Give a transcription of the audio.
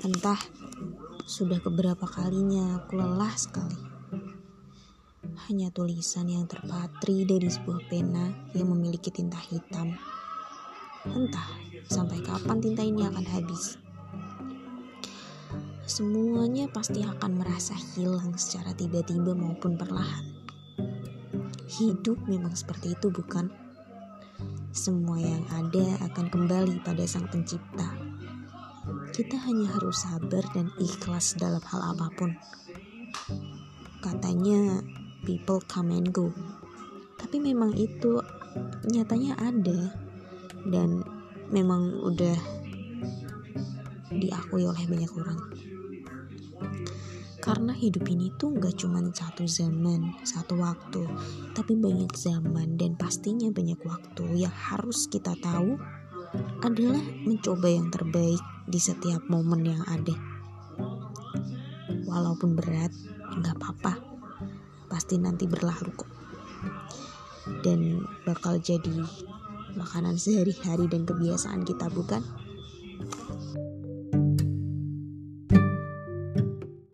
Entah sudah keberapa kalinya aku lelah sekali. Hanya tulisan yang terpatri dari sebuah pena yang memiliki tinta hitam. Entah sampai kapan tinta ini akan habis. Semuanya pasti akan merasa hilang secara tiba-tiba maupun perlahan. Hidup memang seperti itu, bukan? Semua yang ada akan kembali pada Sang Pencipta. Kita hanya harus sabar dan ikhlas dalam hal apa pun. Katanya people come and go. Tapi memang itu nyatanya ada dan memang udah diakui oleh banyak orang. Karena hidup ini tuh gak cuma satu zaman, satu waktu, tapi banyak zaman dan pastinya banyak waktu yang harus kita tahu adalah mencoba yang terbaik di setiap momen yang ada. Walaupun berat, nggak apa-apa. Pasti nanti berlalu kok. Dan bakal jadi makanan sehari-hari dan kebiasaan kita bukan?